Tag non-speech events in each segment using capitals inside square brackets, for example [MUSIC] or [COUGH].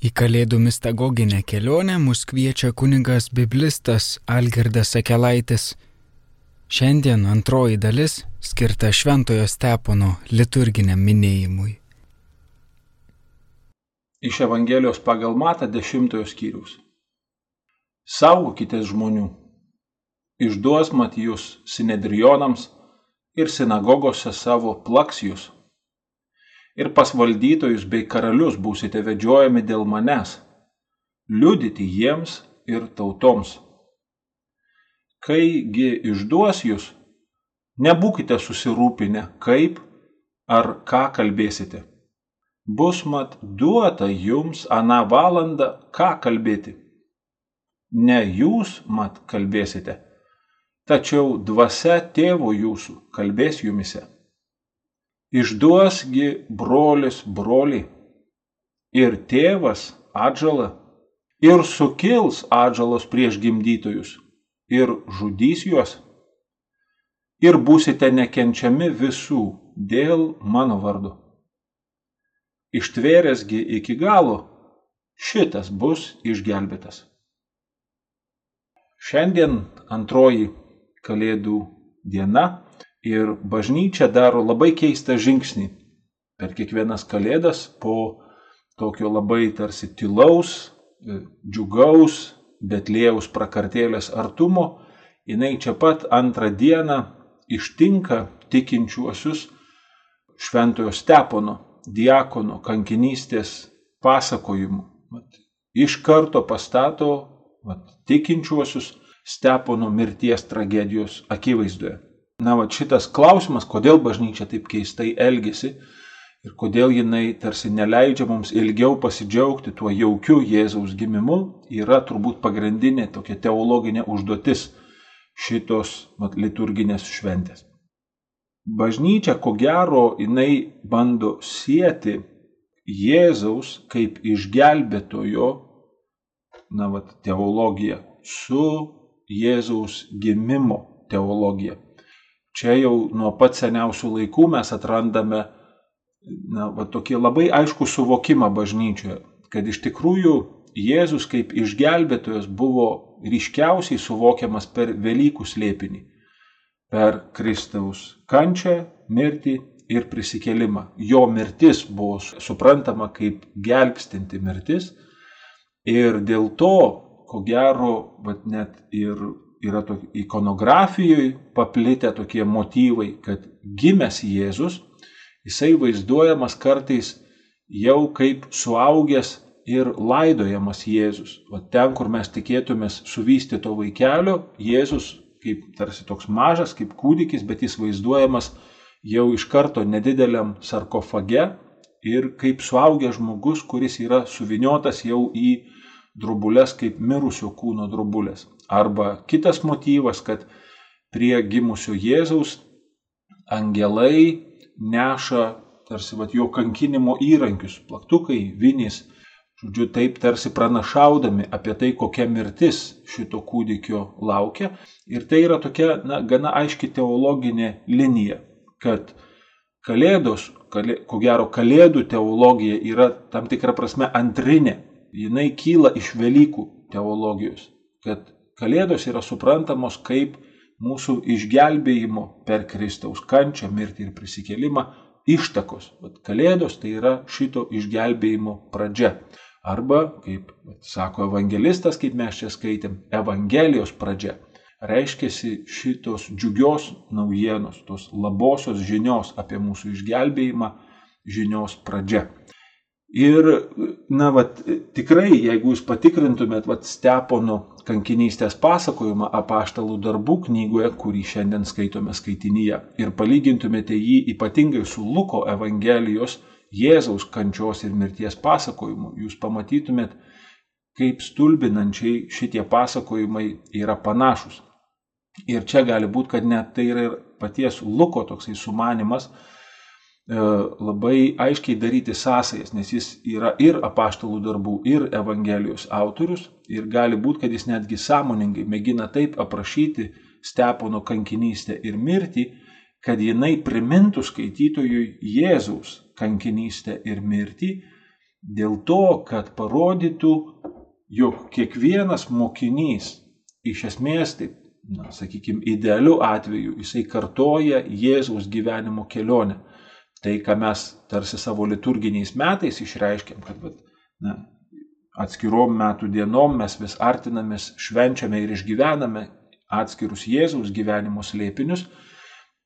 Į Kalėdų mistagoginę kelionę mus kviečia kuningas biblistas Algirdas Akelaitis. Šiandien antroji dalis skirta Šventojo Stepono liturginiam minėjimui. Iš Evangelijos pagal Mata dešimtojo skyrius. Saugokitės žmonių. Išduos mat jūs sinedrionams ir sinagogose savo plaksijus ir pas valdytojus bei karalius būsite vedžiojami dėl manęs, liudyti jiems ir tautoms. Kaigi išduos jūs, nebūkite susirūpinę, kaip ar ką kalbėsite. Bus mat duota jums aną valandą, ką kalbėti. Ne jūs mat kalbėsite, tačiau dvasia tėvo jūsų kalbės jumise išduosgi brolis brolį ir tėvas atžalą ir sukils atžalos prieš gimdytojus ir žudys juos. Ir būsite nekenčiami visų dėl mano vardu. Ištvėrėsgi iki galo, šitas bus išgelbėtas. Šiandien antroji Kalėdų diena Ir bažnyčia daro labai keistą žingsnį per kiekvienas kalėdas po tokio labai tarsi tylaus, e, džiugaus, betlėjaus prakartėlės artumo, jinai čia pat antrą dieną ištinka tikinčiuosius šventojo stepono, diakono kankinystės pasakojimu. Iš karto pastato vat, tikinčiuosius stepono mirties tragedijos akivaizdoje na, va šitas klausimas, kodėl bažnyčia taip keistai elgesi ir kodėl jinai tarsi neleidžia mums ilgiau pasidžiaugti tuo jaukiu Jėzaus gimimu, yra turbūt pagrindinė tokia teologinė užduotis šitos mat, liturginės šventės. Bažnyčia, ko gero, jinai bando sieti Jėzaus kaip išgelbėtojo, na, vat, teologiją su Jėzaus gimimo teologija. Čia jau nuo pat seniausių laikų mes atrandame na, va, tokį labai aišku suvokimą bažnyčioje, kad iš tikrųjų Jėzus kaip išgelbėtojas buvo ryškiausiai suvokiamas per Velykų slėpinį, per Kristaus kančią, mirtį ir prisikelimą. Jo mirtis buvo suprantama kaip gelbstinti mirtis ir dėl to, ko gero, vat net ir yra to, ikonografijoje paplitę tokie motyvai, kad gimęs Jėzus, jisai vaizduojamas kartais jau kaip suaugęs ir laidojamas Jėzus. O ten, kur mes tikėtumės suvystyto vaikelio, Jėzus kaip tarsi toks mažas, kaip kūdikis, bet jis vaizduojamas jau iš karto nedideliam sarkofage ir kaip suaugęs žmogus, kuris yra suviniotas jau į drobulės kaip mirusio kūno drobulės. Arba kitas motyvas, kad prie gimusio Jėzaus angelai neša tarsi vat, jo kankinimo įrankius, plaktukai, vinys, žodžiu, taip tarsi pranašaudami apie tai, kokia mirtis šito kūdikio laukia. Ir tai yra tokia, na, gana aiški teologinė linija, kad Kalėdos, kalė, ko gero, Kalėdų teologija yra tam tikra prasme antrinė. Jinai kyla iš Velykų teologijos, kad Kalėdos yra suprantamos kaip mūsų išgelbėjimo per Kristaus kančią, mirtį ir prisikėlimą ištakos. Bet Kalėdos tai yra šito išgelbėjimo pradžia. Arba, kaip sako evangelistas, kaip mes čia skaitėm, Evangelijos pradžia. Reiškia šitos džiugios naujienos, tos labosios žinios apie mūsų išgelbėjimą žinios pradžia. Ir, na, vat, tikrai, jeigu jūs patikrintumėt, vat, Stepono kankinystės pasakojimą apaštalų darbų knygoje, kurį šiandien skaitome skaitinyje, ir palygintumėte jį ypatingai su Luko Evangelijos Jėzaus kančios ir mirties pasakojimu, jūs pamatytumėt, kaip stulbinančiai šitie pasakojimai yra panašus. Ir čia gali būti, kad net tai yra paties Luko toksai sumanimas, labai aiškiai daryti sąsajas, nes jis yra ir apaštalų darbų, ir Evangelijos autorius ir gali būti, kad jis netgi sąmoningai mėgina taip aprašyti Stepono kankinystę ir mirtį, kad jinai primintų skaitytojui Jėzaus kankinystę ir mirtį dėl to, kad parodytų, jog kiekvienas mokinys iš esmės, taip, na, sakykime, idealiu atveju jisai kartoja Jėzaus gyvenimo kelionę. Tai, ką mes tarsi savo liturginiais metais išreiškiam, kad bet, na, atskirom metų dienom mes vis artinamės, švenčiame ir išgyvename atskirus Jėzaus gyvenimo slėpinius,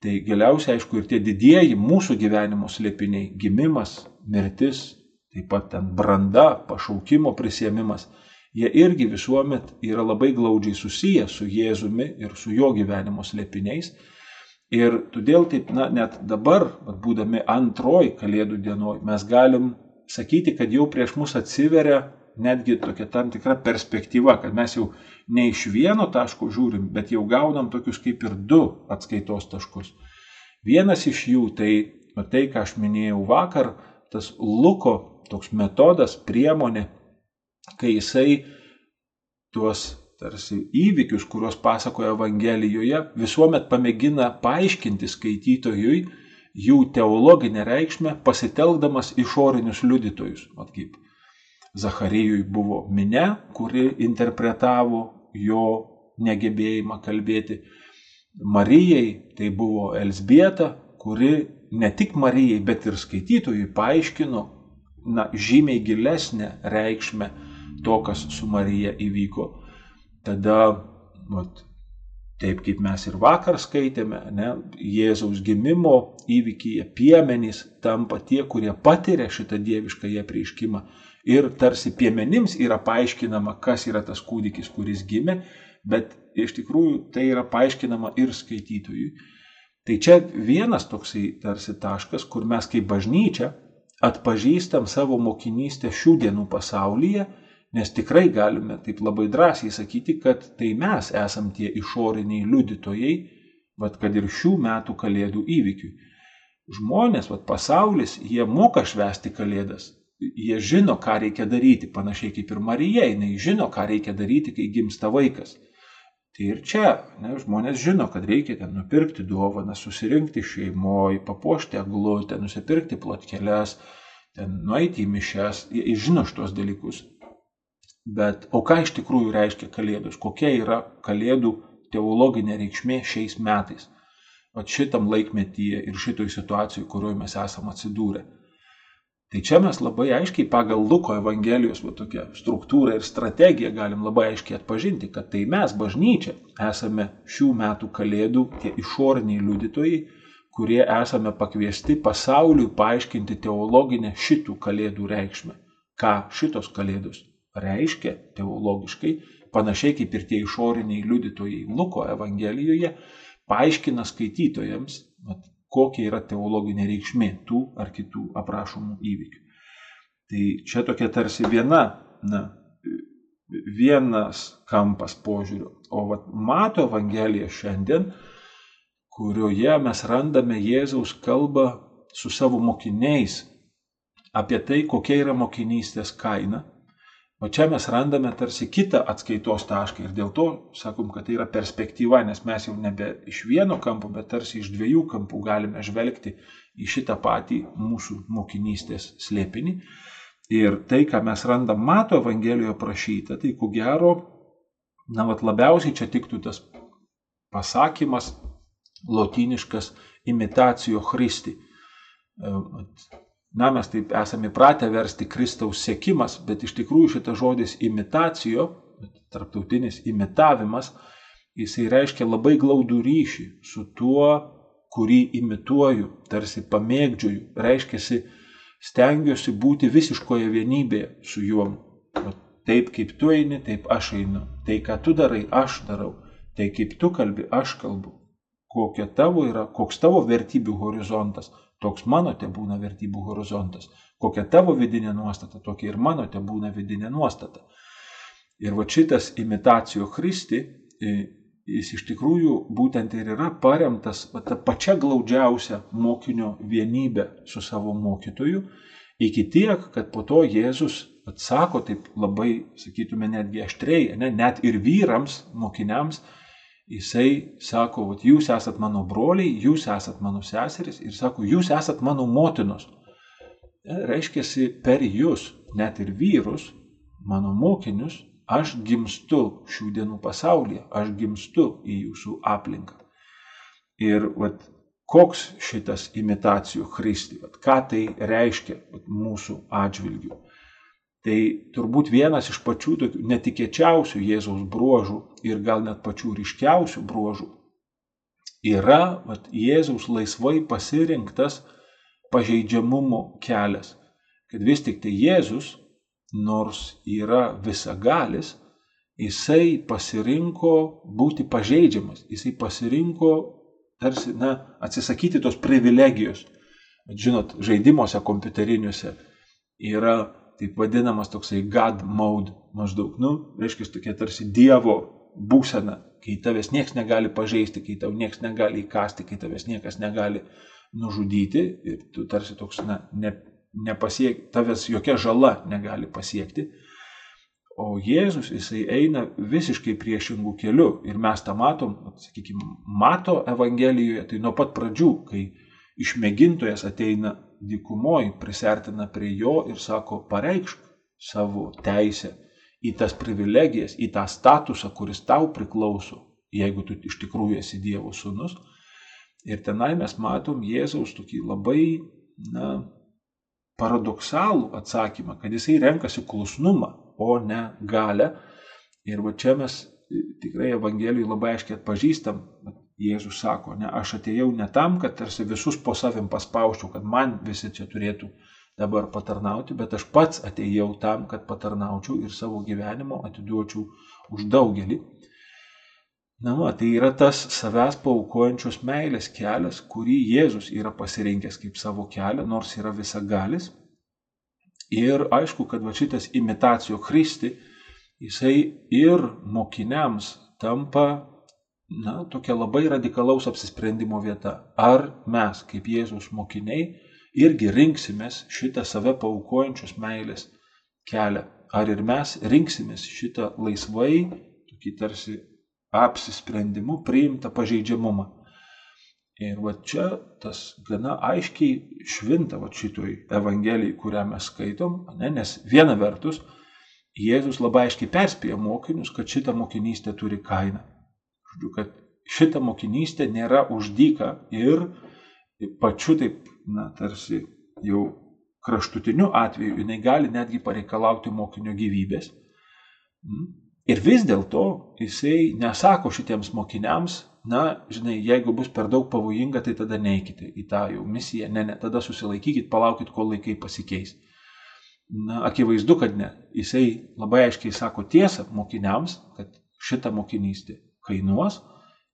tai galiausiai, aišku, ir tie didieji mūsų gyvenimo slėpiniai - gimimas, mirtis, taip pat ten branda, pašaukimo prisėmimas jie irgi visuomet yra labai glaudžiai susiję su Jėzumi ir su jo gyvenimo slėpiniais. Ir todėl taip, na, net dabar, būdami antroji Kalėdų dienoj, mes galim sakyti, kad jau prieš mus atsiveria netgi tokia tam tikra perspektyva, kad mes jau ne iš vieno taško žiūrim, bet jau gaunam tokius kaip ir du atskaitos taškus. Vienas iš jų tai, tai ką aš minėjau vakar, tas Luko toks metodas, priemonė kai jisai tuos tarsi įvykius, kuriuos pasakoja Evangelijoje, visuomet pamėgina paaiškinti skaitytojui jų teologinę reikšmę, pasitelkdamas išorinius liudytojus. Mat kaip Zacharijui buvo minė, kuri interpretavo jo negebėjimą kalbėti. Marijai tai buvo Elsbieta, kuri ne tik Marijai, bet ir skaitytojui paaiškino na, žymiai gilesnę reikšmę to, kas su Marija įvyko. Tada, vat, taip kaip mes ir vakar skaitėme, ne, Jėzaus gimimo įvykyje piemenys tampa tie, kurie patiria šitą dievišką jie prieiškimą. Ir tarsi piemenims yra paaiškinama, kas yra tas kūdikis, kuris gimė, bet iš tikrųjų tai yra paaiškinama ir skaitytojui. Tai čia vienas toksai tarsi taškas, kur mes kaip bažnyčia atpažįstam savo mokinystę šių dienų pasaulyje Nes tikrai galime taip labai drąsiai sakyti, kad tai mes esam tie išoriniai liudytojai, vad kad ir šių metų kalėdų įvykiui. Žmonės, vad pasaulis, jie moka švesti kalėdas. Jie žino, ką reikia daryti, panašiai kaip ir Marija, jinai žino, ką reikia daryti, kai gimsta vaikas. Tai ir čia ne, žmonės žino, kad reikia ten nupirkti dovaną, susirinkti šeimoje, papuošti eglutę, nusipirkti plotkeles, ten nueiti į mišes. Jie žino šitos dalykus. Bet o ką iš tikrųjų reiškia Kalėdos? Kokia yra Kalėdų teologinė reikšmė šiais metais? O šitam laikmetyje ir šitoj situacijai, kurioje mes esame atsidūrę. Tai čia mes labai aiškiai pagal Luko Evangelijos va, tokią struktūrą ir strategiją galim labai aiškiai atpažinti, kad tai mes, bažnyčia, esame šių metų kalėdų tie išoriniai liudytojai, kurie esame pakviesti pasauliui paaiškinti teologinę šitų kalėdų reikšmę. Ką šitos kalėdos reiškia teologiškai, panašiai kaip ir tie išoriniai liudytojai Luko Evangelijoje, paaiškina skaitytojams, kokia yra teologinė reikšmė tų ar kitų aprašomų įvykių. Tai čia tokia tarsi viena, na, vienas kampas požiūrio. O vat, Mato Evangelija šiandien, kurioje mes randame Jėzaus kalbą su savo mokiniais apie tai, kokia yra mokinystės kaina O čia mes randame tarsi kitą atskaitos tašką ir dėl to sakom, kad tai yra perspektyva, nes mes jau nebe iš vieno kampo, bet tarsi iš dviejų kampų galime žvelgti į šitą patį mūsų mokinystės slėpinį. Ir tai, ką mes randam Mato Evangelijoje prašyta, tai ko gero, na, vat labiausiai čia tiktų tas pasakymas lotyniškas imitacijo Christi. Na, mes taip esame įpratę versti Kristaus sėkimas, bet iš tikrųjų šitas žodis imitacijo, tarptautinis imitavimas, jisai reiškia labai glaudų ryšį su tuo, kurį imituoju, tarsi pamėgdžioju, reiškia, stengiuosi būti visiškoje vienybėje su juo. Taip kaip tu eini, taip aš einu. Tai, ką tu darai, aš darau. Tai kaip tu kalbi, aš kalbu. Kokia tavo yra, koks tavo vertybių horizontas Toks mano te būna vertybių horizontas. Kokia tavo vidinė nuostata, tokia ir mano te būna vidinė nuostata. Ir va šitas imitacijo Kristi, jis iš tikrųjų būtent ir yra paremtas va, ta pačia glaudžiausia mokinio vienybė su savo mokytoju, iki tiek, kad po to Jėzus atsako taip labai, sakytume, netgi aštriai, ne, net ir vyrams, mokiniams, Jisai sako, vat, jūs esat mano broliai, jūs esat mano seserys ir sako, jūs esat mano motinos. E, reiškia, per jūs, net ir vyrus, mano mokinius, aš gimstu šių dienų pasaulyje, aš gimstu į jūsų aplinką. Ir vat, koks šitas imitacijų Kristi, vat, ką tai reiškia vat, mūsų atžvilgiu. Tai turbūt vienas iš pačių tokių netikėčiausių Jėzaus bruožų ir gal net pačių ryškiausių bruožų yra vat, Jėzaus laisvai pasirinktas pažeidžiamumo kelias. Kad vis tik tai Jėzus, nors yra visagalis, jisai pasirinko būti pažeidžiamas, jisai pasirinko tarsi, na, atsisakyti tos privilegijos. Bet žinot, žaidimuose kompiuteriniuose yra taip vadinamas toksai God mode maždaug, nu, reiškia tokia tarsi Dievo būsena, kai tavęs niekas negali pažeisti, kai tau niekas negali įkasti, kai tavęs niekas negali nužudyti ir tu tarsi toks, na, ne, nepasiek, tavęs jokia žala negali pasiekti. O Jėzus, jisai eina visiškai priešingų kelių ir mes tą matom, sakykime, mato Evangelijoje, tai nuo pat pradžių, kai išmėgintojas ateina dykumoje prisertina prie jo ir sako, pareikšk savo teisę į tas privilegijas, į tą statusą, kuris tau priklauso, jeigu tu iš tikrųjų esi Dievo sūnus. Ir tenai mes matom Jėzaus tokį labai na, paradoksalų atsakymą, kad jisai renkasi klusnumą, o ne galę. Ir va čia mes tikrai Evangelijai labai aiškiai atpažįstam, Jėzus sako, ne, aš atėjau ne tam, kad tarsi visus po savim paspauščiau, kad man visi čia turėtų dabar patarnauti, bet aš pats atėjau tam, kad patarnaučiau ir savo gyvenimo atiduočiau už daugelį. Na, va, tai yra tas savęs paukojančios meilės kelias, kurį Jėzus yra pasirinkęs kaip savo kelią, nors yra visagalis. Ir aišku, kad va šitas imitacijų Kristi, jisai ir mokiniams tampa na, tokia labai radikalaus apsisprendimo vieta. Ar mes, kaip Jėzaus mokiniai, irgi rinksimės šitą save paukojančios meilės kelią. Ar ir mes rinksimės šitą laisvai, tokį tarsi apsisprendimu priimtą pažeidžiamumą. Ir va čia tas gana aiškiai švinta va šitoj Evangelijai, kurią mes skaitom, ne? nes viena vertus Jėzus labai aiškiai perspėja mokinius, kad šita mokinystė turi kainą. Žodžiu, kad šita mokinystė nėra uždyka ir pačiu taip, na, tarsi jau kraštutiniu atveju jinai gali netgi pareikalauti mokinio gyvybės. Mm. Ir vis dėlto jisai nesako šitiems mokiniams, na, žinai, jeigu bus per daug pavojinga, tai tada neikite į tą jau misiją, ne, ne, tada susilaikykit, palaukit, kol laikai pasikeis. Na, akivaizdu, kad ne. Jisai labai aiškiai sako tiesą mokiniams, kad šita mokinystė kainuos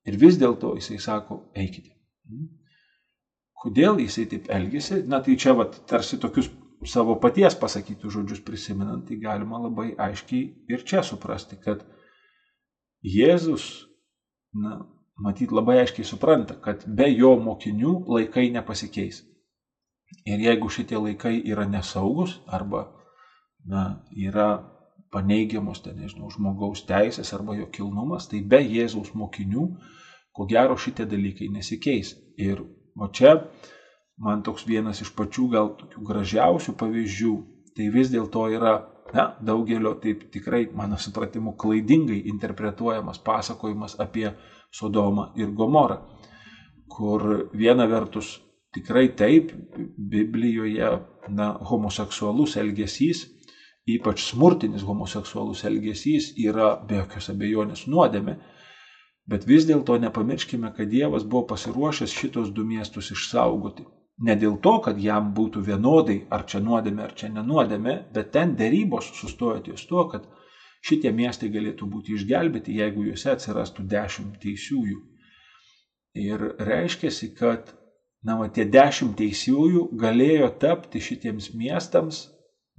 ir vis dėlto jisai sako, eikite. Hmm? Kodėl jisai taip elgesi? Na tai čia vat, tarsi tokius savo paties pasakytų žodžius prisimenant, tai galima labai aiškiai ir čia suprasti, kad Jėzus, na, matyt, labai aiškiai supranta, kad be jo mokinių laikai nepasikeis. Ir jeigu šitie laikai yra nesaugus arba na, yra paneigiamos, ten nežinau, žmogaus teisės arba jo kilnumas, tai be Jėzaus mokinių, ko gero šitie dalykai nesikeis. Ir o čia man toks vienas iš pačių gal tokių gražiausių pavyzdžių, tai vis dėlto yra, na, daugelio taip tikrai, mano supratimu, klaidingai interpretuojamas pasakojimas apie Sodomą ir Gomorą, kur viena vertus tikrai taip, Biblijoje, na, homoseksualus elgesys ypač smurtinis homoseksualus elgesys yra be jokios abejonės nuodėme, bet vis dėlto nepamirškime, kad Dievas buvo pasiruošęs šitos du miestus išsaugoti. Ne dėl to, kad jam būtų vienodai, ar čia nuodėme, ar čia nenuodėme, bet ten dėrybos sustojo ties tuo, kad šitie miestai galėtų būti išgelbėti, jeigu juose atsirastų dešimt teisiųjų. Ir reiškia, kad na, va, tie dešimt teisiųjų galėjo tapti šitiems miestams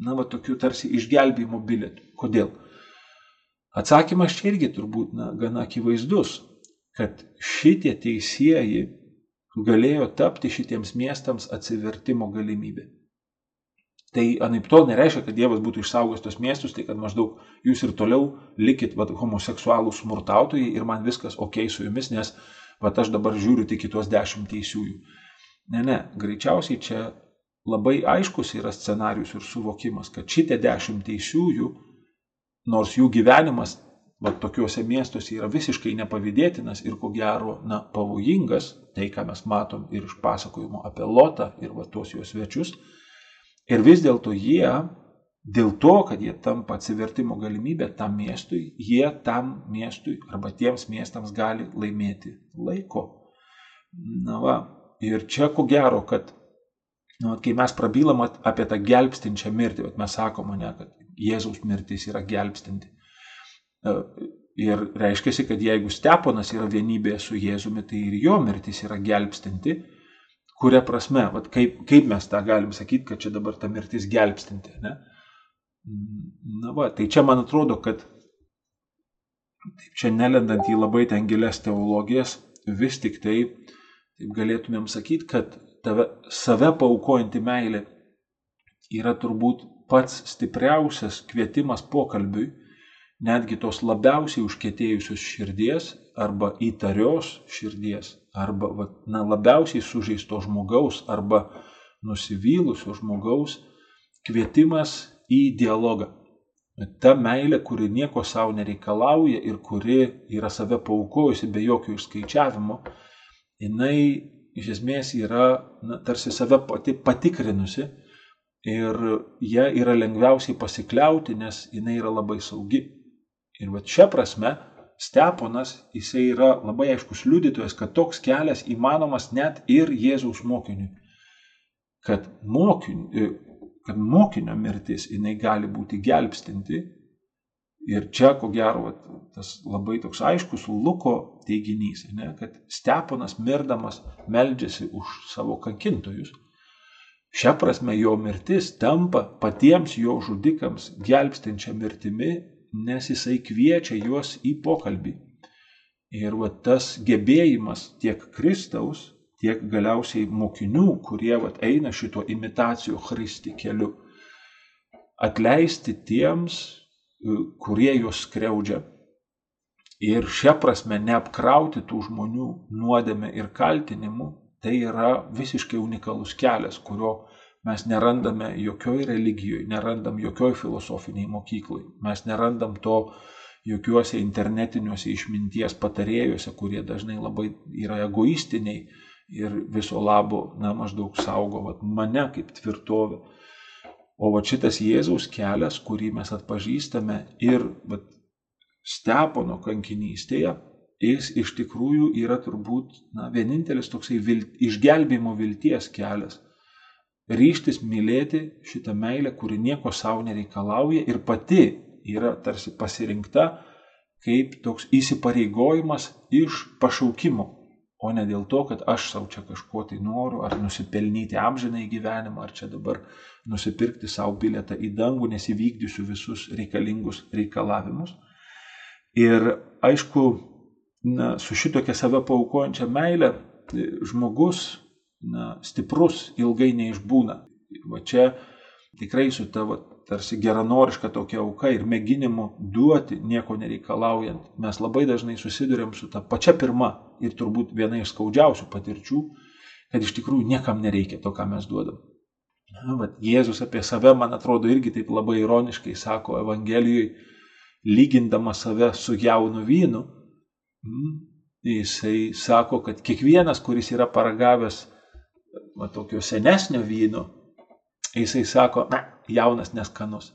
na, va, tokiu tarsi išgelbėjimo bilietu. Kodėl? Atsakymas čia irgi turbūt, na, gana akivaizdus, kad šitie teisėjai galėjo tapti šitiems miestams atsivertimo galimybė. Tai anaip tol nereiškia, kad Dievas būtų išsaugęs tos miestus, tai kad maždaug jūs ir toliau likit vat, homoseksualų smurtautojai ir man viskas ok su jumis, nes vat, aš dabar žiūriu tik į tuos dešimt teisiųjų. Ne, ne, greičiausiai čia labai aiškus yra scenarius ir suvokimas, kad šitie dešimt teisiųjų, nors jų gyvenimas va, tokiuose miestuose yra visiškai nepavydėtinas ir ko gero, na, pavojingas, tai ką mes matom ir iš pasakojimo apie Lotą ir va tuos jos svečius, ir vis dėlto jie, dėl to, kad jie tampa atsivertimo galimybė tam miestui, jie tam miestui arba tiems miestams gali laimėti laiko. Na va, ir čia ko gero, kad nu, kai mes prabylam apie tą gelbstinčią mirtį, mes sakome, ne, kad Jėzaus mirtis yra gelbstinti. E, ir reiškia, kad jeigu Steponas yra vienybėje su Jėzumi, tai ir jo mirtis yra gelbstinti. Kuria prasme, vat kaip, kaip mes tą galim sakyti, kad čia dabar ta mirtis gelbstinti. Ne? Na va, tai čia man atrodo, kad taip čia nelendant į labai ten gilias teologijas, vis tik tai, taip galėtumėm sakyti, kad tave, save paukojanti meilė yra turbūt pats stipriausias kvietimas pokalbiui, netgi tos labiausiai užkėtėjusios širdies arba įtarios širdies, arba va, na, labiausiai sužeisto žmogaus arba nusivylusio žmogaus kvietimas į dialogą. Ta meilė, kuri nieko savo nereikalauja ir kuri yra save paukojusi be jokio išskaičiavimo, jinai iš esmės yra na, tarsi save pati patikrinusi ir ją yra lengviausiai pasikliauti, nes jinai yra labai saugi. Ir va čia prasme Steponas, jisai yra labai aiškus liudytojas, kad toks kelias įmanomas net ir Jėzaus mokiniui. Kad, mokin, kad mokinio mirtis jinai gali būti gelbstinti Ir čia, ko gero, tas labai toks aiškus Luko teiginys, ne, kad Steponas mirdamas meldžiasi už savo kankintojus. Šią prasme jo mirtis tampa patiems jo žudikams gelbstinčia mirtimi, nes jisai kviečia juos į pokalbį. Ir va, tas gebėjimas tiek Kristaus, tiek galiausiai mokinių, kurie va, eina šito imitacijų Kristi keliu, atleisti tiems, kurie juos skriaudžia. Ir šia prasme neapkrauti tų žmonių nuodėme ir kaltinimu, tai yra visiškai unikalus kelias, kurio mes nerandame jokioj religijoje, nerandam jokioj filosofiniai mokyklai, mes nerandam to jokiuose internetiniuose išminties patarėjuose, kurie dažnai labai yra egoistiniai ir viso labo, na, maždaug saugo vat, mane kaip tvirtovę. O va šitas Jėzaus kelias, kurį mes atpažįstame ir vat, Stepono kankinystėje, jis iš tikrųjų yra turbūt na, vienintelis toksai vilt, išgelbėjimo vilties kelias. Ryštis mylėti šitą meilę, kuri nieko savo nereikalauja ir pati yra tarsi pasirinkta kaip toks įsipareigojimas iš pašaukimo, o ne dėl to, kad aš savo čia kažko tai noriu, ar nusipelnyti amžinai gyvenimą, ar čia dabar nusipirkti savo bilietą į dangų, nes įvykdysiu visus reikalingus reikalavimus. Ir aišku, na, su šitokia save paukojančia meilė žmogus na, stiprus ilgai neišbūna. Va čia tikrai su tavo tarsi geranoriška tokia auka ir mėginimu duoti nieko nereikalaujant, mes labai dažnai susidurėm su ta pačia pirma ir turbūt viena iš skaudžiausių patirčių, kad iš tikrųjų niekam nereikia to, ką mes duodam. Na, vat, Jėzus apie save, man atrodo, irgi taip labai ironiškai sako Evangelijoje, lygindamas save su jaunu vynu. Mm, jisai sako, kad kiekvienas, kuris yra paragavęs va, tokio senesnio vyno, jisai sako, na, jaunas neskanus.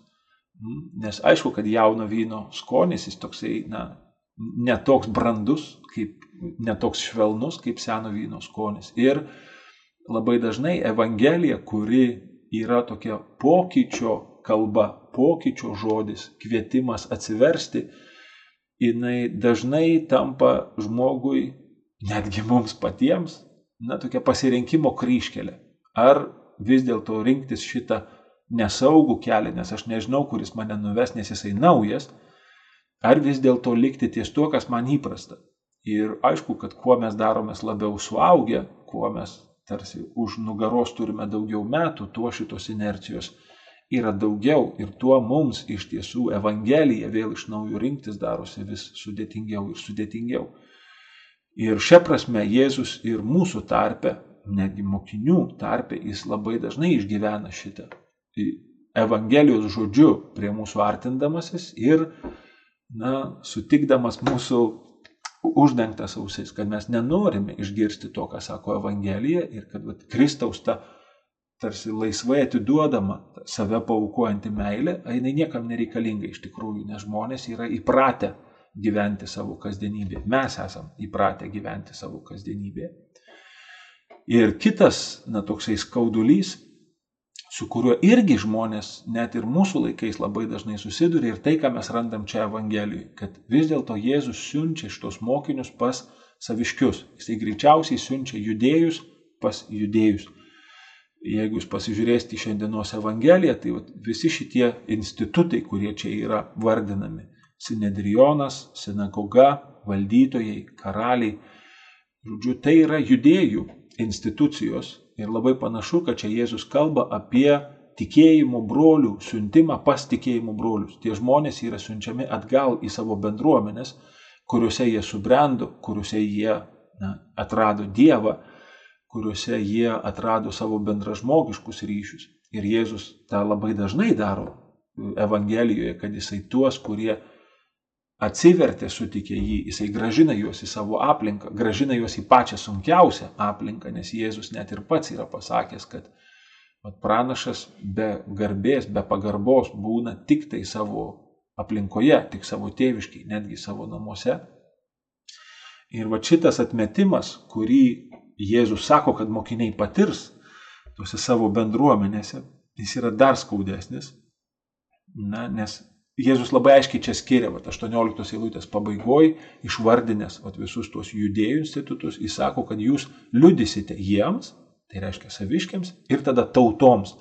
Mm, nes aišku, kad jauno vyno skonis jis toksai, na, netoks brandus, kaip, netoks švelnus kaip seno vyno skonis. Ir labai dažnai Evangelija, kuri yra tokia pokyčio kalba, pokyčio žodis, kvietimas atsiversti, jinai dažnai tampa žmogui, netgi mums patiems, na, tokia pasirinkimo kryškelė. Ar vis dėlto rinktis šitą nesaugų kelią, nes aš nežinau, kuris mane nuves, nes jisai naujas, ar vis dėlto likti ties tuo, kas man įprasta. Ir aišku, kad kuo mes daromės labiau suaugę, kuo mes tarsi už nugaros turime daugiau metų, tuo šitos inercijos yra daugiau ir tuo mums iš tiesų Evangelija vėl iš naujo rinktis darosi vis sudėtingiau ir sudėtingiau. Ir šia prasme Jėzus ir mūsų tarpe netgi mokinių tarpe jis labai dažnai išgyvena šitą Evangelijos žodžiu prie mūsų artindamasis ir, na, sutikdamas mūsų uždengtas ausis, kad mes nenorime išgirsti to, ką sako Evangelija ir kad vat, Kristaus ta tarsi laisvai atiduodama save paukojanti meilė, jinai niekam nereikalinga iš tikrųjų, nes žmonės yra įpratę gyventi savo kasdienybėje. Mes esam įpratę gyventi savo kasdienybėje. Ir kitas, na, toksai skaudulys, su kuriuo irgi žmonės net ir mūsų laikais labai dažnai susiduria ir tai, ką mes randam čia Evangelijoje, kad vis dėlto Jėzus siunčia šitos mokinius pas saviškius. Jisai greičiausiai siunčia judėjus pas judėjus. Jeigu jūs pasižiūrėsite į šiandienos Evangeliją, tai visi šitie institutai, kurie čia yra vardinami - Sinedrionas, sinagoga, valdytojai, karaliai, žodžiu, tai yra judėjų institucijos ir labai panašu, kad čia Jėzus kalba apie tikėjimo brolių siuntimą pas tikėjimo brolius. Tie žmonės yra siunčiami atgal į savo bendruomenės, kuriuose jie subrendo, kuriuose jie na, atrado Dievą kuriuose jie atrado savo bendražmogiškus ryšius. Ir Jėzus tą labai dažnai daro Evangelijoje, kad jisai tuos, kurie atsivertė, sutikė jį, jisai gražina juos į savo aplinką, gražina juos į pačią sunkiausią aplinką, nes Jėzus net ir pats yra pasakęs, kad vat, pranašas be garbės, be pagarbos būna tik tai savo aplinkoje, tik savo tėviškai, netgi savo namuose. Ir va šitas atmetimas, kurį Jėzus sako, kad mokiniai patirs tuose savo bendruomenėse, jis yra dar skaudesnis. Na, nes Jėzus labai aiškiai čia skiria, va, 18 eilutės pabaigoje, išvardinės va, visus tuos judėjų institutus, jis sako, kad jūs liudysite jiems, tai reiškia saviškiams, ir tada tautoms.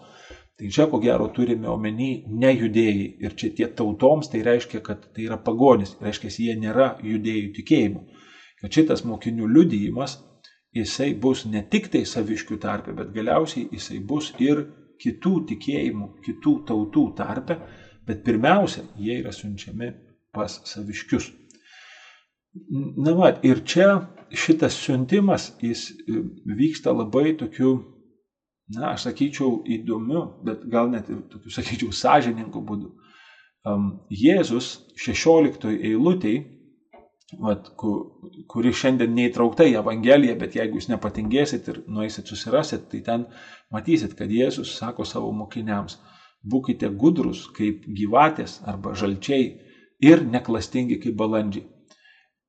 Tai čia ko gero turime omeny ne judėjai. Ir čia tie tautoms tai reiškia, kad tai yra pagonis, reiškia, jie nėra judėjų tikėjimų. Kad šitas mokinių liudijimas jisai bus ne tik tai saviškių tarpe, bet galiausiai jisai bus ir kitų tikėjimų, kitų tautų tarpe, bet pirmiausia, jie yra siunčiami pas saviškius. Na, va, ir čia šitas siuntimas, jis e, vyksta labai tokiu, na, aš sakyčiau, įdomiu, bet gal net ir tokiu, sakyčiau, sąžiningu būdu. Jėzus 16 eilutėje vat, kuri šiandien neįtraukta į Evangeliją, bet jeigu jūs nepatingėsit ir nueisit susirasit, tai ten matysit, kad Jėzus sako savo mokiniams, būkite gudrus kaip gyvatės arba žalčiai ir neklastingi kaip balandžiai.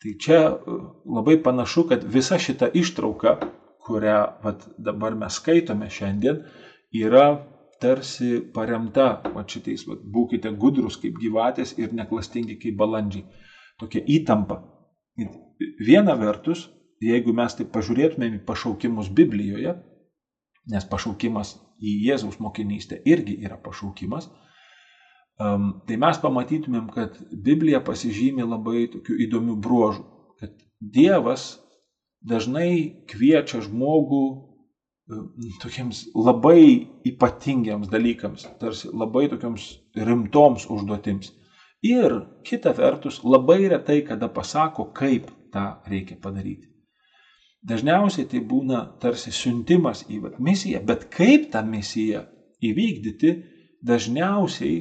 Tai čia e, labai panašu, kad visa šita ištrauka, kurią vat, dabar mes skaitome šiandien, yra tarsi paremta va šitais, va, būkite gudrus kaip gyvatės ir neklastingi kaip balandžiai tokia įtampa. Viena vertus, jeigu mes taip pažiūrėtumėm į pašaukimus Biblijoje, nes pašaukimas į Jėzaus mokinystę irgi yra pašaukimas, tai mes pamatytumėm, kad Biblija pasižymė labai tokių įdomių bruožų, kad Dievas dažnai kviečia žmogų tokiems labai ypatingiams dalykams, tarsi labai tokiams rimtoms užduotims. Ir kita vertus, labai retai kada pasako, kaip tą reikia padaryti. Dažniausiai tai būna tarsi siuntimas į vat, misiją, bet kaip tą misiją įvykdyti, dažniausiai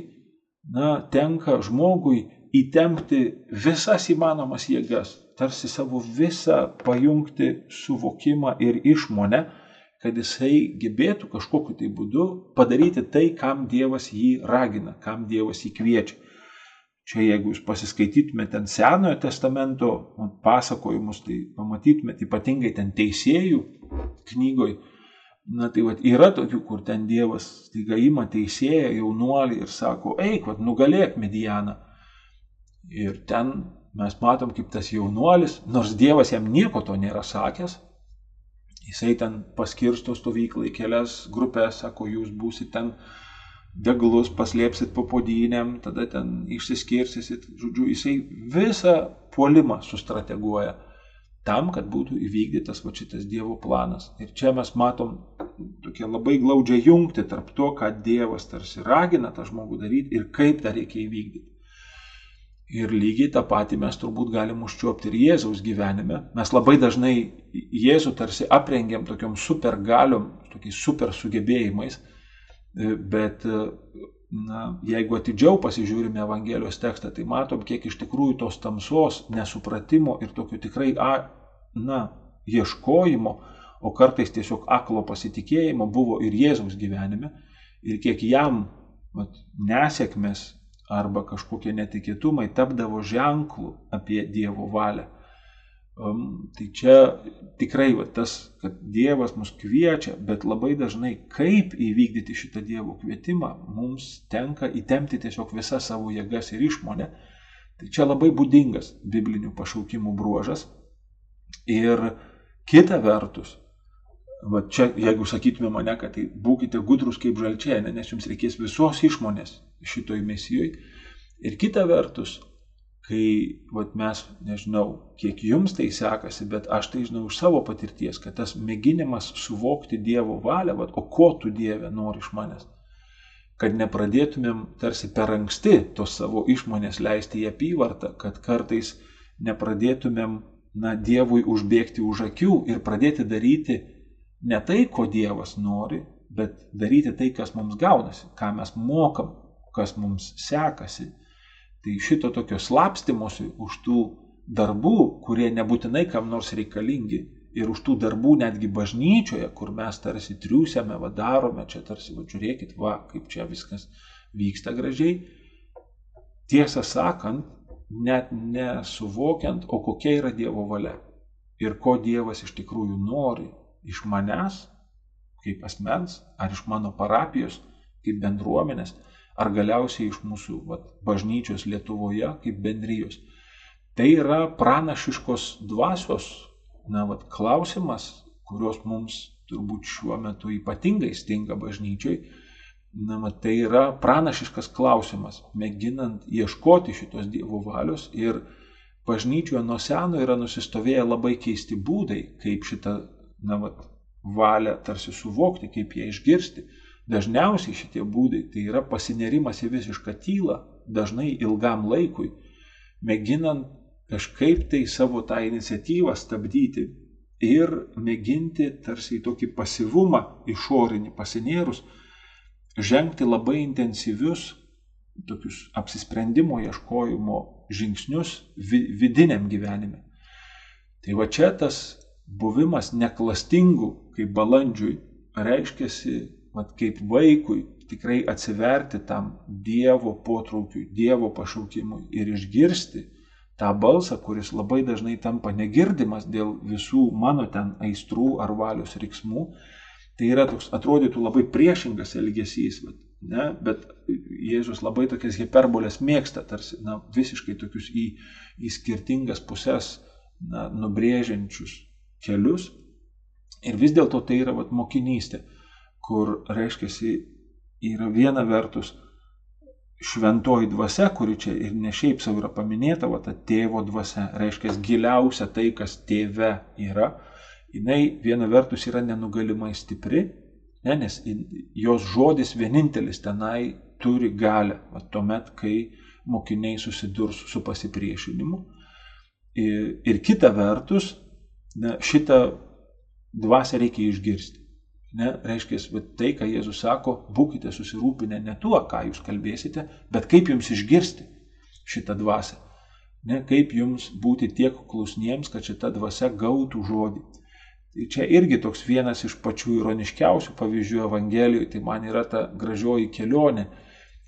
na, tenka žmogui įtempti visas įmanomas jėgas, tarsi savo visą pajungti suvokimą ir išmonę, kad jisai gebėtų kažkokiu tai būdu padaryti tai, kam Dievas jį ragina, kam Dievas jį kviečia. Čia jeigu jūs pasiskaitytumėte ten Senojo testamento pasakojimus, tai pamatytumėte ypatingai ten teisėjų knygoj. Na tai vat, yra tokių, kur ten Dievas staiga ima teisėją jaunuolį ir sako, eik, vat, nugalėk medianą. Ir ten mes matom, kaip tas jaunuolis, nors Dievas jam nieko to nėra sakęs, jisai ten paskirsto stovyklai kelias grupės, sako, jūs būsite ten deglus paslėpsit po podynėm, tada ten išsiskirsit, žodžiu, jisai visą puolimą sustrateguoja tam, kad būtų įvykdytas va šitas Dievo planas. Ir čia mes matom tokia labai glaudžia jungti tarp to, ką Dievas tarsi ragina tą žmogų daryti ir kaip tą reikia įvykdyti. Ir lygiai tą patį mes turbūt galim užčiuopti ir Jėzaus gyvenime. Mes labai dažnai Jėzų tarsi aprengiam tokiom supergaliom, tokiais super sugebėjimais, bet na, jeigu atidžiau pasižiūrime Evangelijos tekstą, tai matom, kiek iš tikrųjų tos tamsos, nesupratimo ir tokio tikrai, a, na, ieškojimo, o kartais tiesiog aklo pasitikėjimo buvo ir Jėzaus gyvenime, ir kiek jam vat, nesėkmės arba kažkokie netikėtumai tapdavo ženklų apie Dievo valią. Um, tai čia tikrai va, tas, kad Dievas mus kviečia, bet labai dažnai kaip įvykdyti šitą Dievo kvietimą, mums tenka įtemti tiesiog visas savo jėgas ir išmonę. Tai čia labai būdingas biblinių pašaukimų bruožas. Ir kita vertus, va čia jeigu sakytume mane, kad tai būkite gudrus kaip žalčienė, nes jums reikės visos išmonės šitoj misijoj. Ir kita vertus, kai vat, mes, nežinau, kiek jums tai sekasi, bet aš tai žinau iš savo patirties, kad tas mėginimas suvokti Dievo valią, vat, o ko tu Dieve nori iš manęs, kad nepradėtumėm tarsi per anksti tos savo išmonės leisti į apyvartą, kad kartais nepradėtumėm, na, Dievui užbėgti už akių ir pradėti daryti ne tai, ko Dievas nori, bet daryti tai, kas mums gaunasi, ką mes mokam, kas mums sekasi Tai šito tokio slapstimuose už tų darbų, kurie nebūtinai kam nors reikalingi, ir už tų darbų netgi bažnyčioje, kur mes tarsi triūsiame, va darome, čia tarsi, va žiūrėkit, va, kaip čia viskas vyksta gražiai. Tiesą sakant, net nesuvokiant, o kokia yra Dievo valia ir ko Dievas iš tikrųjų nori iš manęs, kaip asmens, ar iš mano parapijos, kaip bendruomenės, ar galiausiai iš mūsų vat, bažnyčios Lietuvoje kaip bendrijos. Tai yra pranašiškos dvasios na, vat, klausimas, kurios mums turbūt šiuo metu ypatingai stinga bažnyčiai. Na, mat, tai yra pranašiškas klausimas, mėginant ieškoti šitos Dievo valios ir bažnyčioje nuo seno yra nusistovėję labai keisti būdai, kaip šitą na, vat, valią tarsi suvokti, kaip ją išgirsti. Dažniausiai šitie būdai tai yra pasinerimas į visišką tylą, dažnai ilgam laikui, mėginant kažkaip tai savo tą iniciatyvą stabdyti ir mėginti tarsi į tokį pasivumą išorinį pasinėrus, žengti labai intensyvius tokius apsisprendimo ieškojimo žingsnius vidiniam gyvenime. Tai va čia tas buvimas neklastingu, kaip balandžiui, reiškiasi mat kaip vaikui tikrai atsiverti tam Dievo potraukiui, Dievo pašaukimui ir išgirsti tą balsą, kuris labai dažnai tampa negirdimas dėl visų mano ten aistrų ar valios riksmų, tai yra toks, atrodytų labai priešingas elgesys, bet, ne, bet Jėzus labai tokias hiperbolės mėgsta, tarsi na, visiškai tokius į, į skirtingas puses na, nubrėžiančius kelius. Ir vis dėlto tai yra vat, mokinystė kur reiškia yra viena vertus šventoji dvasia, kuri čia ir ne šiaip savo yra paminėta, va ta tėvo dvasia, reiškia giliausia tai, kas tėve yra, jinai viena vertus yra nenugalimai stipri, ne, nes jos žodis vienintelis tenai turi galę, va tuomet, kai mokiniai susidurs su pasipriešinimu. Ir, ir kita vertus, ne, šitą dvasę reikia išgirsti. Ne, reiškia, tai, ką Jėzus sako, būkite susirūpinę ne tuo, ką jūs kalbėsite, bet kaip jums išgirsti šitą dvasę. Ne, kaip jums būti tiek klusniems, kad šita dvasia gautų žodį. Tai čia irgi toks vienas iš pačių ironiškiausių pavyzdžių Evangelijoje, tai man yra ta gražioji kelionė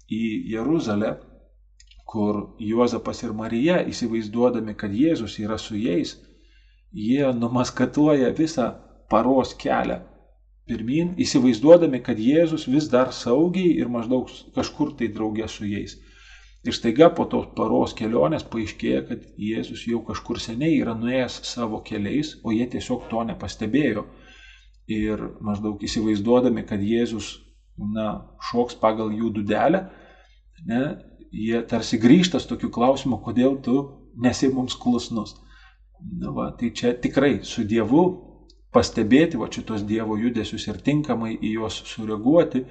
į Jeruzalę, kur Juozapas ir Marija, įsivaizduodami, kad Jėzus yra su jais, jie numaskatuoja visą paros kelią pirmin, įsivaizduodami, kad Jėzus vis dar saugiai ir maždaug kažkur tai draugė su jais. Ir staiga po tos paros kelionės paaiškėja, kad Jėzus jau kažkur seniai yra nuėjęs savo keliais, o jie tiesiog to nepastebėjo. Ir maždaug įsivaizduodami, kad Jėzus na, šoks pagal jų dudelę, ne, jie tarsi grįžta su tokiu klausimu, kodėl tu nesi mums klusnus. Na, va, tai čia tikrai su Dievu pastebėti va šitos Dievo judesius ir tinkamai į juos sureaguoti.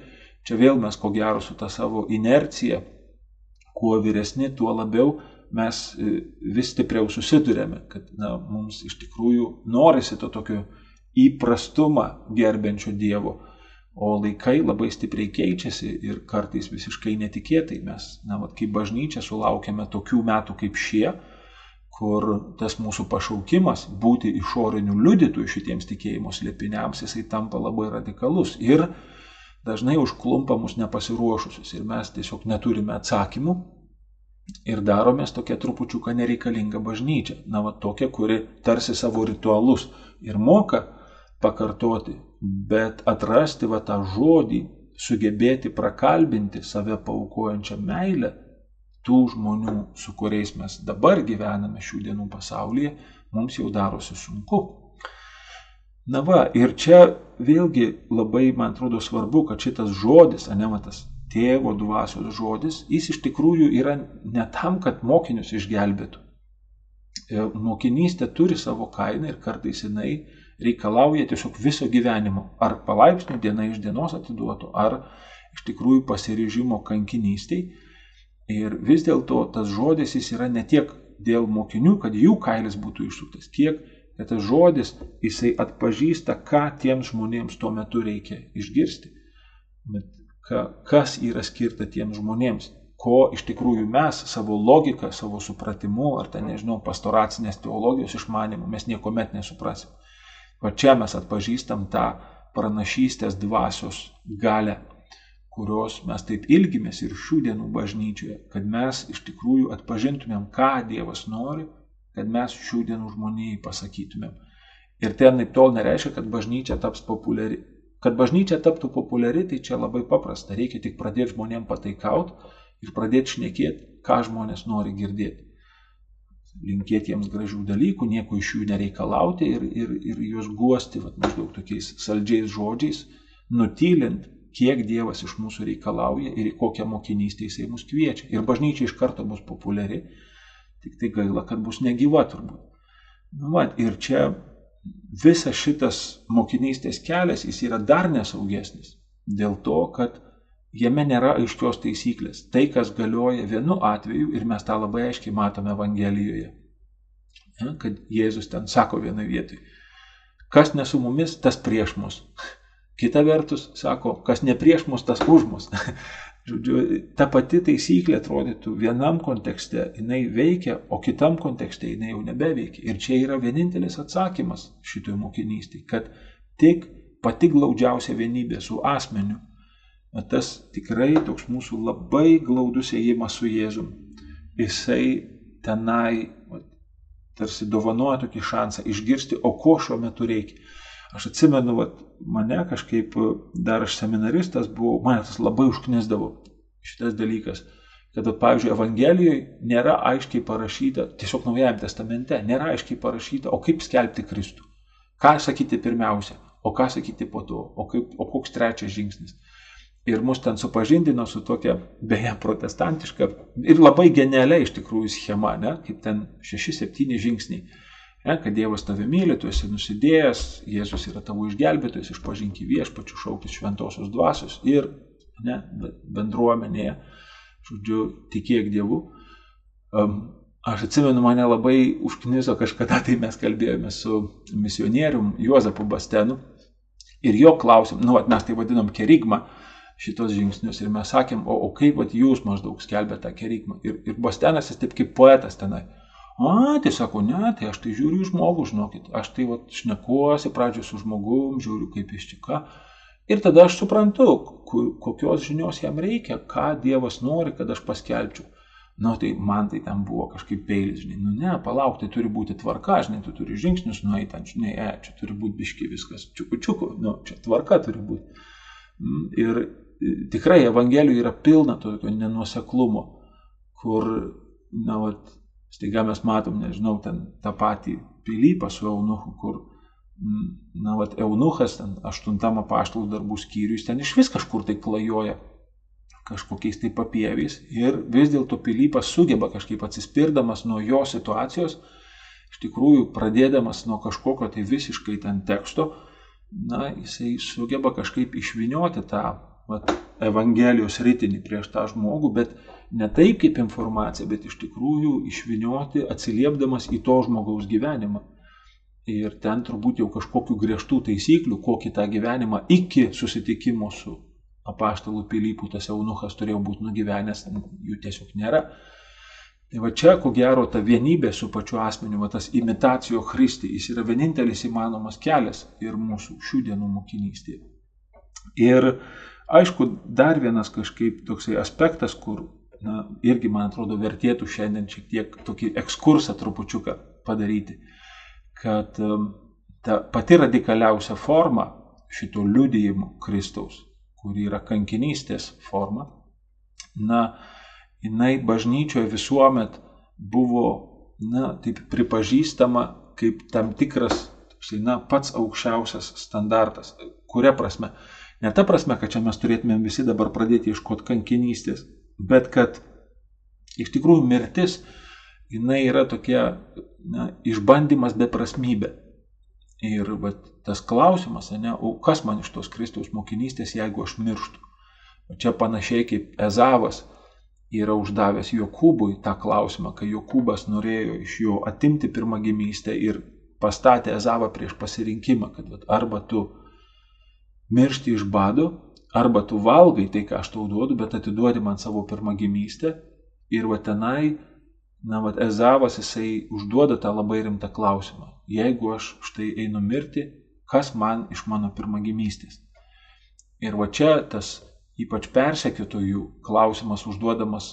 Čia vėl mes ko gero su ta savo inercija, kuo vyresni, tuo labiau mes e, vis stipriau susidurėme, kad na, mums iš tikrųjų norisi to tokio įprastumą gerbiančio Dievo, o laikai labai stipriai keičiasi ir kartais visiškai netikėtai mes, na, vat, kaip bažnyčia, sulaukėme tokių metų kaip šie, kur tas mūsų pašaukimas būti išoriniu liudytoju šitiems tikėjimo slėpiniams, jisai tampa labai radikalus ir dažnai užklumpa mus nepasiruošusius ir mes tiesiog neturime atsakymų ir daromės tokia trupučiuką nereikalinga bažnyčia. Na, va tokia, kuri tarsi savo ritualus ir moka pakartoti, bet atrasti va tą žodį, sugebėti prakalbinti save paukojančią meilę tų žmonių, su kuriais mes dabar gyvename šių dienų pasaulyje, mums jau darosi sunku. Na va, ir čia vėlgi labai, man atrodo, svarbu, kad šitas žodis, anematas, tėvo dvasios žodis, jis iš tikrųjų yra ne tam, kad mokinius išgelbėtų. E, mokinystė turi savo kainą ir kartais jinai reikalauja tiesiog viso gyvenimo. Ar palaipsniui diena iš dienos atiduotų, ar iš tikrųjų pasiryžimo kankinystiai. Ir vis dėlto tas žodis jis yra ne tiek dėl mokinių, kad jų kailis būtų išsuktas, kiek kad tas žodis jisai atpažįsta, ką tiems žmonėms tuo metu reikia išgirsti. Bet kas yra skirta tiems žmonėms, ko iš tikrųjų mes savo logiką, savo supratimu, ar ten, nežinau, pastoracinės teologijos išmanimu, mes niekuomet nesuprasim. Va čia mes atpažįstam tą pranašystės dvasios galę, kurios mes taip ilgimės ir šių dienų bažnyčioje, kad mes iš tikrųjų atpažintumėm, ką Dievas nori, kad mes šių dienų žmonijai pasakytumėm. Ir tai anaip tol nereiškia, kad bažnyčia taps populiari. Kad bažnyčia taptų populiari, tai čia labai paprasta. Reikia tik pradėti žmonėm pataikauti ir pradėti šnekėti, ką žmonės nori girdėti. Linkėti jiems gražių dalykų, nieko iš jų nereikalauti ir, ir, ir juos guosti, vat, maždaug tokiais saldžiais žodžiais, nutylint, kiek Dievas iš mūsų reikalauja ir į kokią mokinystę jisai mus kviečia. Ir bažnyčia iš karto bus populiari, tik tai gaila, kad bus negyva turbūt. Nu, va, ir čia visas šitas mokinystės kelias, jis yra dar nesaugesnis. Dėl to, kad jame nėra aiškios taisyklės. Tai, kas galioja vienu atveju, ir mes tą labai aiškiai matome Evangelijoje, kad Jėzus ten sako vienoje vietoje, kas ne su mumis, tas prieš mus. Kita vertus, sako, kas ne prieš mus, tas už mus. [LAUGHS] Žodžiu, ta pati taisyklė atrodytų vienam kontekste jinai veikia, o kitam kontekste jinai jau nebeveikia. Ir čia yra vienintelis atsakymas šitoj mokinystėje, kad tik pati glaudžiausia vienybė su asmeniu, tas tikrai toks mūsų labai glaudus ėjimas su Jėzum, jisai tenai tarsi dovanoja tokį šansą išgirsti, o ko šiuo metu reikia. Aš atsimenu, vat, mane kažkaip, dar aš seminaristas buvau, mane tas labai užknisdavo šitas dalykas, kad, pavyzdžiui, Evangelijoje nėra aiškiai parašyta, tiesiog Naujajame testamente nėra aiškiai parašyta, o kaip skelbti Kristų. Ką sakyti pirmiausia, o ką sakyti po to, o, kaip, o koks trečias žingsnis. Ir mus ten supažindino su tokia, beje, protestantiška ir labai genialia iš tikrųjų schema, ne? kaip ten šeši, septyni žingsniai Ne, kad Dievas tave myli, tu esi nusidėjęs, Jėzus yra tavo išgelbėtojas, išpažinki viešpačių, šaukis šventosios dvasios ir ne, bendruomenėje, žodžiu, tikėk Dievu. Um, aš atsimenu, mane labai užkniso kažkada, tai mes kalbėjome su misionierium Juozapu Bastenu ir jo klausėm, nu, mes tai vadinam kerigmą šitos žingsnius ir mes sakėm, o, o kaip vat, jūs maždaug skelbėte tą kerigmą. Ir, ir Bastenas jis taip kaip poetas tenai A, tai sako, ne, tai aš tai žiūriu į žmogų, žinokit, aš tai vat, šnekuosi pradžioje su žmogum, žiūriu kaip jis čia ką. Ir tada aš suprantu, kokios žinios jam reikia, ką Dievas nori, kad aš paskelbčiau. Na, nu, tai man tai ten buvo kažkaip peilis, žinai, nu ne, palauk, tai turi būti tvarka, žinai, tu turi žingsnius nueiti, ten, žinai, e, čia turi būti biški viskas, čiuku čiuku, nu, čia tvarka turi būti. Mm, ir tikrai Evangelijoje yra pilna tokio nenuoseklumo, kur, na, vat, Staiga mes matom, nežinau, ten tą patį pilypą su Eunuchu, kur, na, vat, Eunuchas, ten aštuntama paštalų darbų skyrius, ten iš vis kažkur tai klajoja kažkokiais tai papieviais ir vis dėlto pilypas sugeba kažkaip atsispirdamas nuo jo situacijos, iš tikrųjų pradėdamas nuo kažkokio tai visiškai ten teksto, na, jisai sugeba kažkaip išvinioti tą vat, Evangelijos rytinį prieš tą žmogų, bet ne taip kaip informacija, bet iš tikrųjų išvinioti atsiliepdamas į to žmogaus gyvenimą. Ir ten turbūt jau kažkokių griežtų taisyklių, kokį tą gyvenimą iki susitikimo su apaštalų pilypų tas eunuchas turėjo būti nugyvenęs, jų tiesiog nėra. Tai va čia, ko gero, ta vienybė su pačiu asmeniu, va tas imitacijo Kristi, jis yra vienintelis įmanomas kelias ir mūsų šių dienų mokinystėje. Ir aišku, dar vienas kažkaip toksai aspektas, kur na, irgi, man atrodo, vertėtų šiandien šiek tiek tokį ekskursą trupučiuką padaryti, kad ta pati radikaliausia forma šito liudijimo Kristaus, kuri yra kankinystės forma, na, jinai bažnyčioje visuomet buvo, na, taip pripažįstama kaip tam tikras, na, pats aukščiausias standartas. Kuria prasme? Ne ta prasme, kad čia mes turėtumėm visi dabar pradėti iškoti kankinystės, bet kad iš tikrųjų mirtis, jinai yra tokia na, išbandymas beprasmybė. Ir va, tas klausimas, ne, o kas man iš tos Kristaus mokinystės, jeigu aš mirštu? Čia panašiai kaip Ezavas yra uždavęs Jokūbui tą klausimą, kai Jokūbas norėjo iš jo atimti pirmagimystę ir pastatė Ezavą prieš pasirinkimą, kad vat, arba tu miršti iš bado, arba tu valgai tai, ką aš tau duodu, bet atiduodi man savo pirmagimystę. Ir va tenai, na, va Ezavas jisai užduoda tą labai rimtą klausimą. Jeigu aš štai einu mirti, kas man iš mano pirmagimystės? Ir va čia tas ypač persekiotojų klausimas užduodamas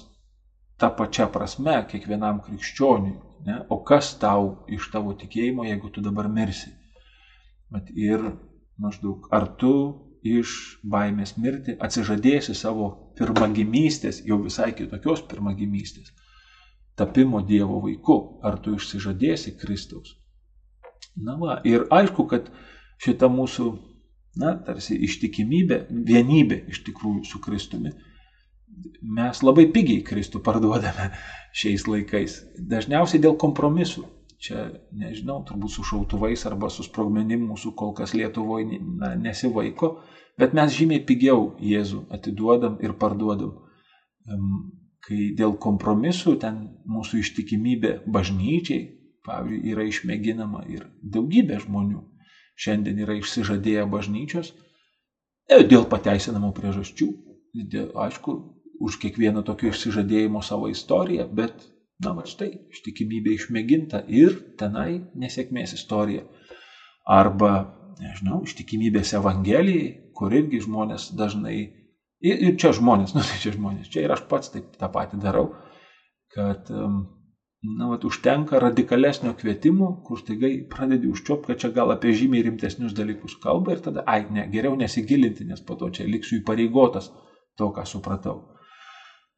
tą pačią prasme kiekvienam krikščioniui. Ne? O kas tau iš tavo tikėjimo, jeigu tu dabar mirsi? Bet ir maždaug, ar tu iš baimės mirti atsižadėsi savo pirmagimystės, jau visai kitokios pirmagimystės, tapimo Dievo vaiku, ar tu išsižadėsi Kristaus. Na va, ir aišku, kad šita mūsų, na, tarsi ištikimybė, vienybė iš tikrųjų su Kristumi, mes labai pigiai Kristų parduodame šiais laikais. Dažniausiai dėl kompromisų čia, nežinau, turbūt su šautuvais arba su sprogmenim mūsų kol kas Lietuvoje na, nesivaiko, bet mes žymiai pigiau Jėzų atiduodam ir parduodam. Kai dėl kompromisų ten mūsų ištikimybė bažnyčiai, pavyzdžiui, yra išmėginama ir daugybė žmonių šiandien yra išsižadėję bažnyčios e, dėl pateisinamų priežasčių. Dėl, aišku, už kiekvieną tokio išsižadėjimo savo istoriją, bet Na, va štai, ištikimybė išmėginta ir tenai nesėkmės istorija. Arba, nežinau, ištikimybės Evangelijai, kur irgi žmonės dažnai, ir, ir čia žmonės, [LAUGHS] nu tai čia žmonės, čia ir aš pats taip tą patį darau, kad, na, va, užtenka radikalesnio kvietimo, kur staigai pradedi užčiop, kad čia gal apie žymiai rimtesnius dalykus kalba ir tada, ai, ne, geriau nesigilinti, nes po to čia liksiu įpareigotas to, ką supratau.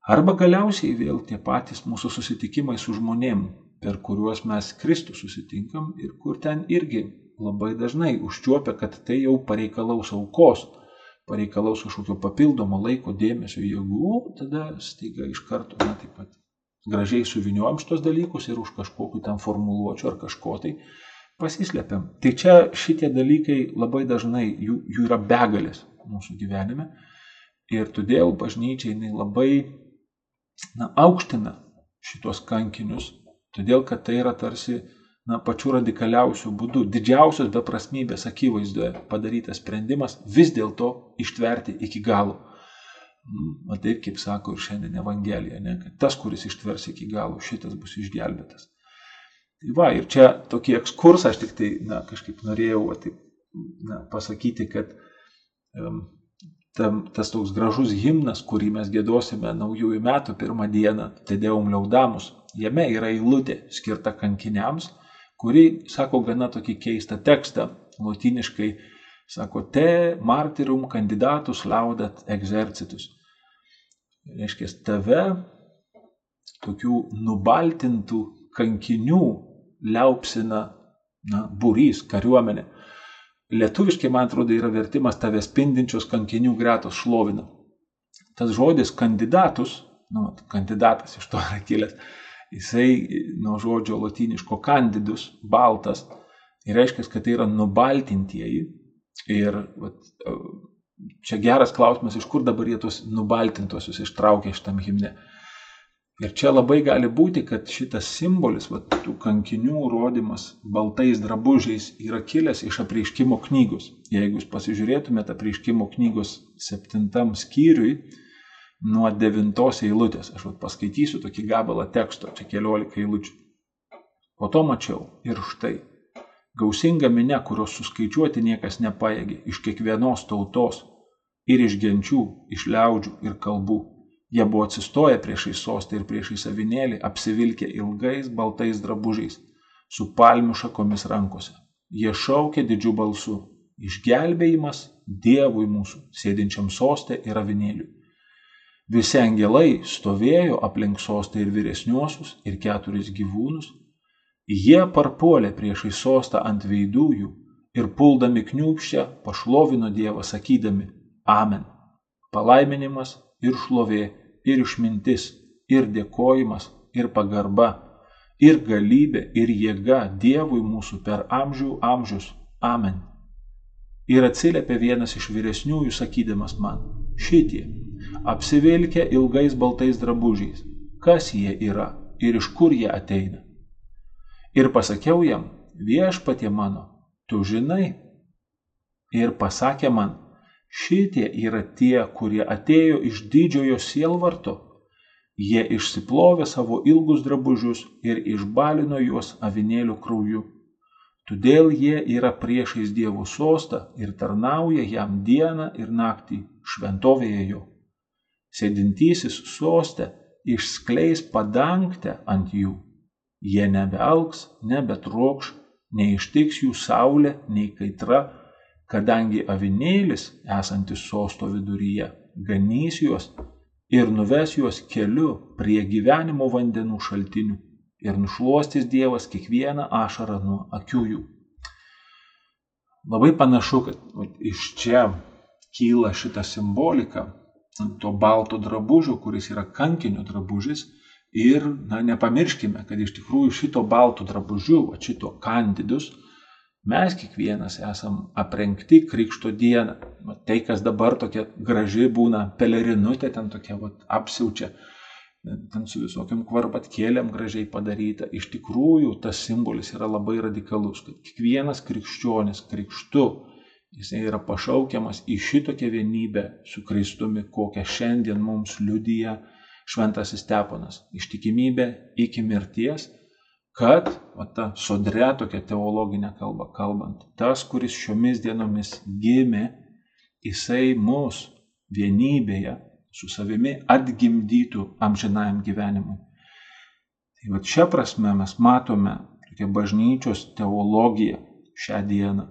Arba galiausiai vėl tie patys mūsų susitikimai su žmonėm, per kuriuos mes Kristų susitinkam ir kur ten irgi labai dažnai užčiuopia, kad tai jau pareikalaus aukos, pareikalaus kažkokio papildomo laiko, dėmesio, jėgų, tada staiga iš karto, na taip pat gražiai suviniojam šitos dalykus ir už kažkokiu ten formuluočiu ar kažko tai pasislepiam. Tai čia šitie dalykai labai dažnai, jų, jų yra begalės mūsų gyvenime ir todėl bažnyčiai jinai labai na, aukština šitos kankinius, todėl kad tai yra tarsi na, pačiu radikaliausiu būdu, didžiausios beprasmybės akivaizdoje padarytas sprendimas vis dėlto ištverti iki galo. Na taip, kaip sako ir šiandien Evangelija, ne, kad tas, kuris ištvers iki galo, šitas bus išgelbėtas. Tai va, ir čia tokį ekskursą aš tik tai, na, kažkaip norėjau va, taip, na, pasakyti, kad um, tam, tas toks gražus himnas, kurį mes gėdosime naujųjų metų pirmą dieną, Tedeum Liaudamus, jame yra eilutė skirta kankiniams, kuri sako gana tokį keistą tekstą, latiniškai sako te martyrum kandidatus laudat exercitus. Reiškia, tave tokių nubaltintų kankinių liaupsina na, būrys, kariuomenė. Lietuviškai, man atrodo, yra vertimas tave spindinčios kankinių gretos šlovina. Tas žodis kandidatus, nu, kandidatas iš to [LAUGHS] yra kilęs, jisai nuo žodžio latiniško candidus, baltas, ir reiškia, kad tai yra nubaltintieji. Ir vat, čia geras klausimas, iš kur dabar jie tos nubaltintosius ištraukė šitam himne. Ir čia labai gali būti, kad šitas simbolis, va, tų kankinių rodimas baltais drabužiais yra kilęs iš apreiškimo knygos. Jeigu jūs pasižiūrėtumėte apreiškimo knygos septintam skyriui, nuo devintos eilutės, aš va, paskaitysiu tokį gabalą teksto, čia keliolika eilučių. Po to mačiau ir štai, gausinga minė, kurios suskaičiuoti niekas nepaėgė, iš kiekvienos tautos ir iš genčių, iš liaudžių ir kalbų Jie buvo atsistoję priešai sostą ir priešai savinėlį, apsivilkę ilgais baltais drabužiais, su palmių šakomis rankose. Jie šaukė didžiu balsu - išgelbėjimas Dievui mūsų, sėdinčiam sostę ir avinėliui. Visi angelai stovėjo aplink sostą ir vyresniuosius, ir keturis gyvūnus. Jie parpuolė priešai sostą ant veidųjų ir puldami kniūpščią pašlovino Dievą sakydami Amen. Palaiminimas ir šlovė, ir išmintis, ir dėkojimas, ir pagarba, ir galybė, ir jėga Dievui mūsų per amžių amžius. Amen. Ir atsiliepė vienas iš vyresniųjų sakydamas man, šitie, apsivilkę ilgais baltais drabužiais, kas jie yra ir iš kur jie ateina. Ir pasakiau jam, viešpatie mano, tu žinai. Ir pasakė man, Šitie yra tie, kurie atėjo iš didžiojo sielvarto. Jie išsiplovė savo ilgus drabužius ir išbalino juos avinėlių krauju. Todėl jie yra priešais Dievo sostą ir tarnauja jam dieną ir naktį šventovėje jo. Sėdintysis sostė išskleis padangtę ant jų. Jie nebealks, nebetrokš, neištiks jų saulė, nei kaitra, kadangi avinėlis esantis sosto viduryje ganys juos ir nuves juos keliu prie gyvenimo vandenų šaltinių ir nušuostys Dievas kiekvieną ašarą nuo akių jų. Labai panašu, kad iš čia kyla šita simbolika to balto drabužio, kuris yra kankinio drabužis. Ir na, nepamirškime, kad iš tikrųjų šito balto drabužiu, šito kandidus, Mes kiekvienas esam aprengti Krikšto dieną. Tai, kas dabar tokia graži būna, pelerinutė ten tokia vat, apsiaučia, ten su visokiam kvarpatkėlėm gražiai padaryta. Iš tikrųjų, tas simbolis yra labai radikalus, kad kiekvienas krikščionis krikštu, jisai yra pašaukiamas į šitokią vienybę su Kristumi, kokią šiandien mums liudyja Šventasis Steponas. Ištikimybė iki mirties kad, o ta sodre tokia teologinė kalba kalbant, tas, kuris šiomis dienomis gimė, jisai mus vienybėje su savimi atgimdytų amžinajam gyvenimui. Tai va čia prasme mes matome tokią bažnyčios teologiją šią dieną,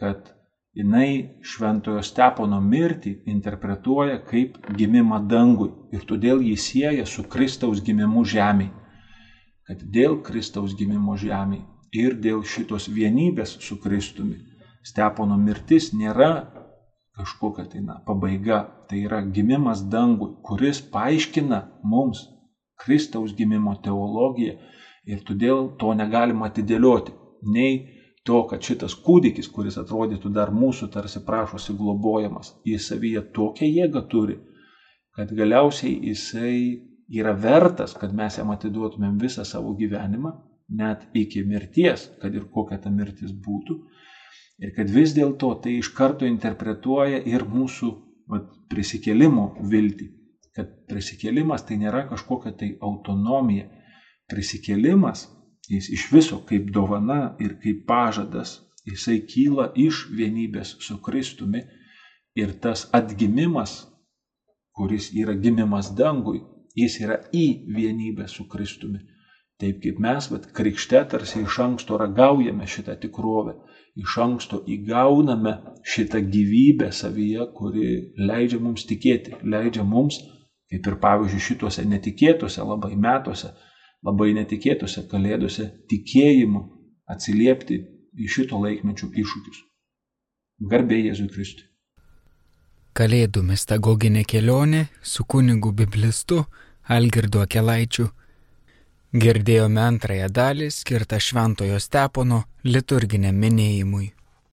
kad jinai šventojo stepono mirtį interpretuoja kaip gimimą dangui ir todėl jį sieja su Kristaus gimimu žemėje kad dėl Kristaus gimimo žemėje ir dėl šitos vienybės su Kristumi Stepono mirtis nėra kažkokia tai na, pabaiga, tai yra gimimas dangui, kuris paaiškina mums Kristaus gimimo teologiją ir todėl to negalima atidėlioti. Nei to, kad šitas kūdikis, kuris atrodytų dar mūsų tarsi prašosi globojamas, jis savyje tokią jėgą turi, kad galiausiai jisai yra vertas, kad mes jam atiduotumėm visą savo gyvenimą, net iki mirties, kad ir kokia ta mirtis būtų. Ir kad vis dėlto tai iš karto interpretuoja ir mūsų vat, prisikėlimo viltį. Kad prisikėlimas tai nėra kažkokia tai autonomija. Prisikėlimas, jis iš viso kaip dovana ir kaip pažadas, jisai kyla iš vienybės su Kristumi. Ir tas atgimimas, kuris yra gimimas dangui, jis yra į vienybę su Kristumi. Taip kaip mes, bet krikšte tarsi iš anksto ragaujame šitą tikrovę, iš anksto įgauname šitą gyvybę savyje, kuri leidžia mums tikėti, leidžia mums, kaip ir pavyzdžiui šituose netikėtuose labai metuose, labai netikėtuose kalėdose, tikėjimu atsiliepti į šito laikmečio iššūkius. Garbė Jėzui Kristui. Kalėdų mistagoginė kelionė su kunigu biblistu Algirdu Akelaičiu. Girdėjome antrąją dalį skirtą Šventojo Stepono liturginiam minėjimui.